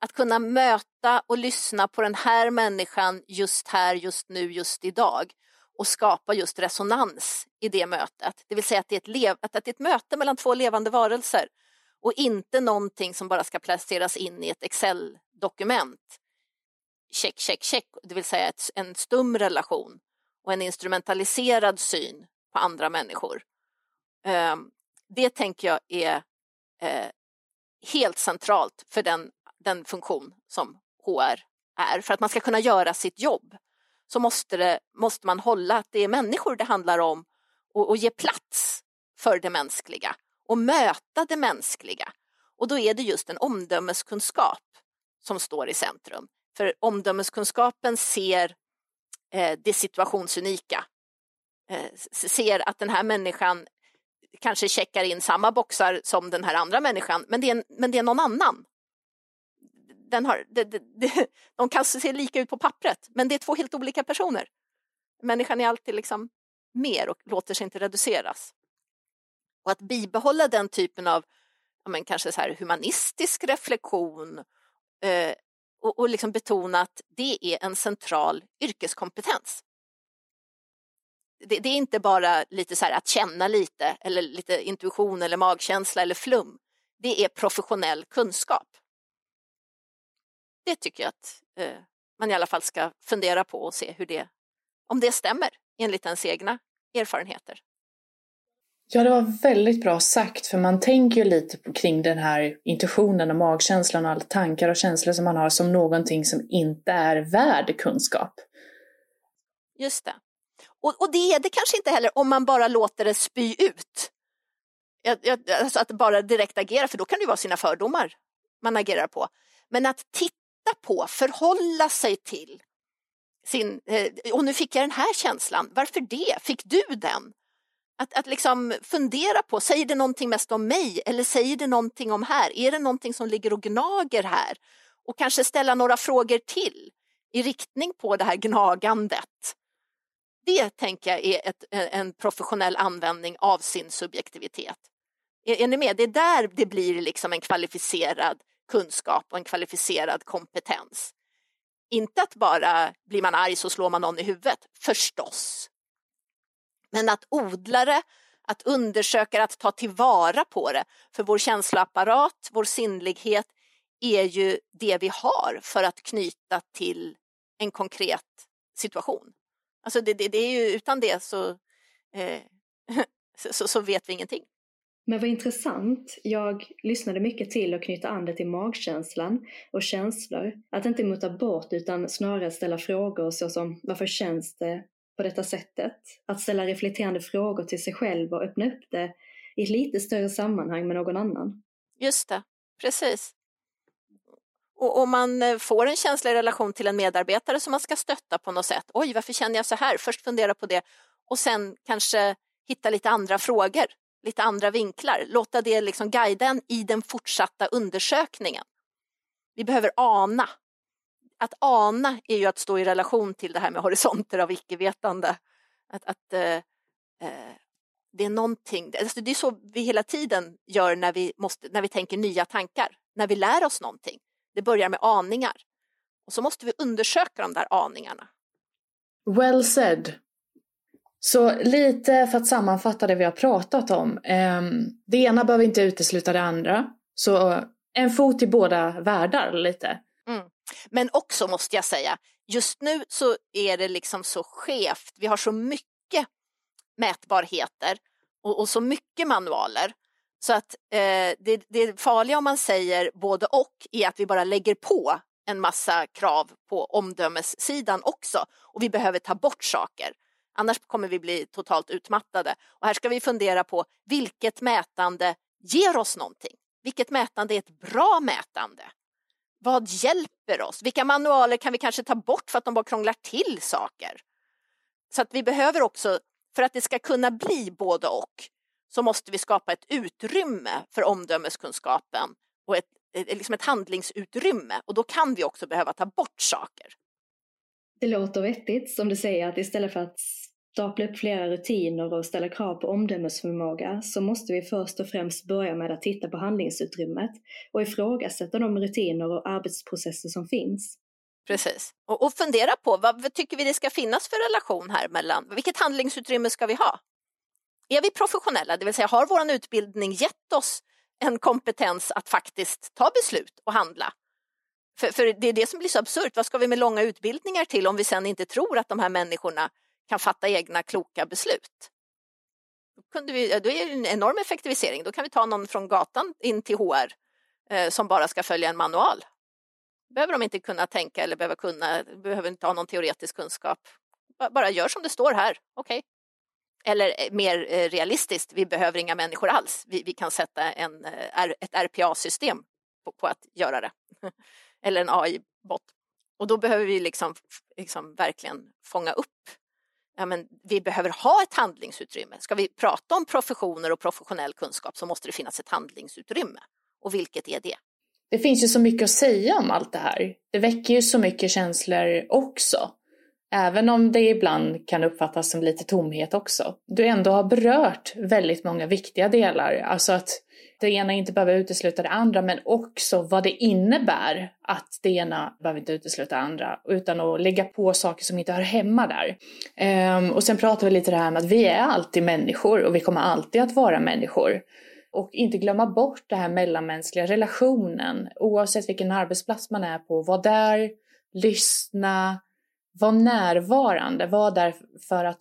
Att kunna möta och lyssna på den här människan just här, just nu, just idag och skapa just resonans i det mötet. Det vill säga att det är ett, lev- att det är ett möte mellan två levande varelser och inte någonting som bara ska placeras in i ett Excel-dokument. Check, check, check, det vill säga ett, en stum relation och en instrumentaliserad syn på andra människor. Ehm, det tänker jag är eh, helt centralt för den, den funktion som HR är. För att man ska kunna göra sitt jobb så måste, det, måste man hålla att det är människor det handlar om och, och ge plats för det mänskliga och möta det mänskliga. Och då är det just en omdömeskunskap som står i centrum. För omdömeskunskapen ser eh, det situationsunika. Eh, ser att den här människan kanske checkar in samma boxar som den här andra människan, men det är, men det är någon annan. Den har, de, de, de, de kan se lika ut på pappret, men det är två helt olika personer. Människan är alltid liksom mer och låter sig inte reduceras. Och att bibehålla den typen av ja, men kanske så här humanistisk reflektion eh, och, och liksom betona att det är en central yrkeskompetens. Det, det, är inte bara lite så här att känna lite eller lite intuition eller magkänsla eller flum. Det är professionell kunskap. Det tycker jag att eh, man i alla fall ska fundera på och se hur det, om det stämmer enligt ens egna erfarenheter. Ja, det var väldigt bra sagt, för man tänker ju lite kring den här intuitionen och magkänslan och alla tankar och känslor som man har som någonting som inte är värd kunskap. Just det. Och, och det är det kanske inte heller om man bara låter det spy ut. Alltså att bara direkt agera, för då kan det ju vara sina fördomar man agerar på. Men att titta på, förhålla sig till sin, eh, och nu fick jag den här känslan, varför det? Fick du den? Att, att liksom fundera på, säger det någonting mest om mig eller säger det någonting om här? Är det någonting som ligger och gnager här? Och kanske ställa några frågor till i riktning på det här gnagandet. Det tänker jag är ett, en professionell användning av sin subjektivitet. Är, är ni med? Det är där det blir liksom en kvalificerad kunskap och en kvalificerad kompetens. Inte att bara blir man arg så slår man någon i huvudet, förstås. Men att odla det, att undersöka att ta tillvara på det. För vår känsloapparat, vår sinnlighet är ju det vi har för att knyta till en konkret situation. Alltså det, det, det är ju utan det så, eh, så, så, vet vi ingenting. Men vad intressant. Jag lyssnade mycket till att knyta an det till magkänslan och känslor. Att inte muta bort utan snarare ställa frågor såsom varför känns det på detta sättet. Att ställa reflekterande frågor till sig själv och öppna upp det i ett lite större sammanhang med någon annan. Just det, precis. Och om man eh, får en känsla i relation till en medarbetare som man ska stötta på något sätt. Oj, varför känner jag så här? Först fundera på det och sen kanske hitta lite andra frågor, lite andra vinklar. Låta det liksom guida en i den fortsatta undersökningen. Vi behöver ana att ana är ju att stå i relation till det här med horisonter av icke-vetande. Att, att eh, eh, det är någonting, alltså det är så vi hela tiden gör när vi, måste, när vi tänker nya tankar, när vi lär oss någonting. Det börjar med aningar och så måste vi undersöka de där aningarna. Well said. Så lite för att sammanfatta det vi har pratat om. Ehm, det ena behöver inte utesluta det andra. Så eh, en fot i båda världar lite. Mm. Men också måste jag säga, just nu så är det liksom så skevt. Vi har så mycket mätbarheter och, och så mycket manualer. Så att eh, det, det farliga om man säger både och är att vi bara lägger på en massa krav på omdömessidan också och vi behöver ta bort saker. Annars kommer vi bli totalt utmattade. Och här ska vi fundera på vilket mätande ger oss någonting? Vilket mätande är ett bra mätande? Vad hjälper oss? Vilka manualer kan vi kanske ta bort för att de bara krånglar till saker? Så att vi behöver också, för att det ska kunna bli både och, så måste vi skapa ett utrymme för omdömeskunskapen och ett, liksom ett handlingsutrymme och då kan vi också behöva ta bort saker. Det låter vettigt som du säger att istället för att stapla upp flera rutiner och ställa krav på omdömesförmåga så måste vi först och främst börja med att titta på handlingsutrymmet och ifrågasätta de rutiner och arbetsprocesser som finns. Precis, och, och fundera på vad tycker vi det ska finnas för relation här mellan, vilket handlingsutrymme ska vi ha? Är vi professionella, det vill säga har vår utbildning gett oss en kompetens att faktiskt ta beslut och handla? För, för det är det som blir så absurt, vad ska vi med långa utbildningar till om vi sen inte tror att de här människorna kan fatta egna kloka beslut. Då, kunde vi, då är det en enorm effektivisering. Då kan vi ta någon från gatan in till HR eh, som bara ska följa en manual. Behöver de inte kunna tänka eller behöver kunna, behöver inte ha någon teoretisk kunskap. Bara gör som det står här, okej. Okay. Eller eh, mer eh, realistiskt, vi behöver inga människor alls. Vi, vi kan sätta en, eh, ett RPA-system på, på, att göra det. Eller en AI-bot. Och då behöver vi liksom, liksom verkligen fånga upp ja, men vi behöver ha ett handlingsutrymme. Ska vi prata om professioner och professionell kunskap så måste det finnas ett handlingsutrymme. Och vilket är det? Det finns ju så mycket att säga om allt det här. Det väcker ju så mycket känslor också. Även om det ibland kan uppfattas som lite tomhet också. Du ändå har berört väldigt många viktiga delar. Alltså att det ena inte behöver utesluta det andra, men också vad det innebär att det ena behöver inte utesluta det andra, utan att lägga på saker som inte hör hemma där. Um, och sen pratar vi lite det här med att vi är alltid människor och vi kommer alltid att vara människor. Och inte glömma bort den här mellanmänskliga relationen, oavsett vilken arbetsplats man är på. Var där, lyssna, var närvarande, var där för att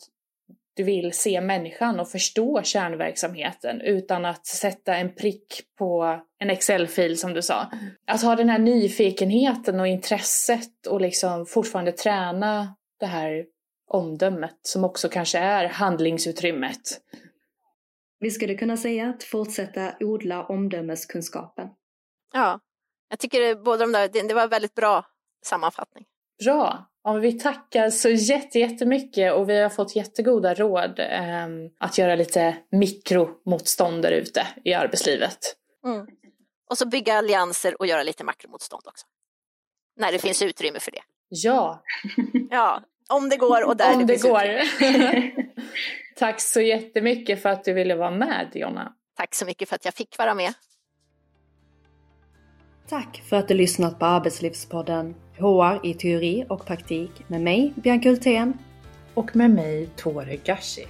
du vill se människan och förstå kärnverksamheten utan att sätta en prick på en Excel-fil som du sa. Att ha den här nyfikenheten och intresset och liksom fortfarande träna det här omdömet som också kanske är handlingsutrymmet. Vi skulle kunna säga att fortsätta odla omdömeskunskapen. Ja, jag tycker båda de där, det var en väldigt bra sammanfattning. Bra. Ja, vi tackar så jättemycket och vi har fått jättegoda råd eh, att göra lite mikromotstånd där ute i arbetslivet. Mm. Och så bygga allianser och göra lite makromotstånd också. När det finns utrymme för det. Ja. ja, om det går och där om det, det går. Tack så jättemycket för att du ville vara med, Jonna. Tack så mycket för att jag fick vara med. Tack för att du lyssnat på Arbetslivspodden HR i teori och praktik med mig, Bianca Hultén. Och med mig, Tore Gashi.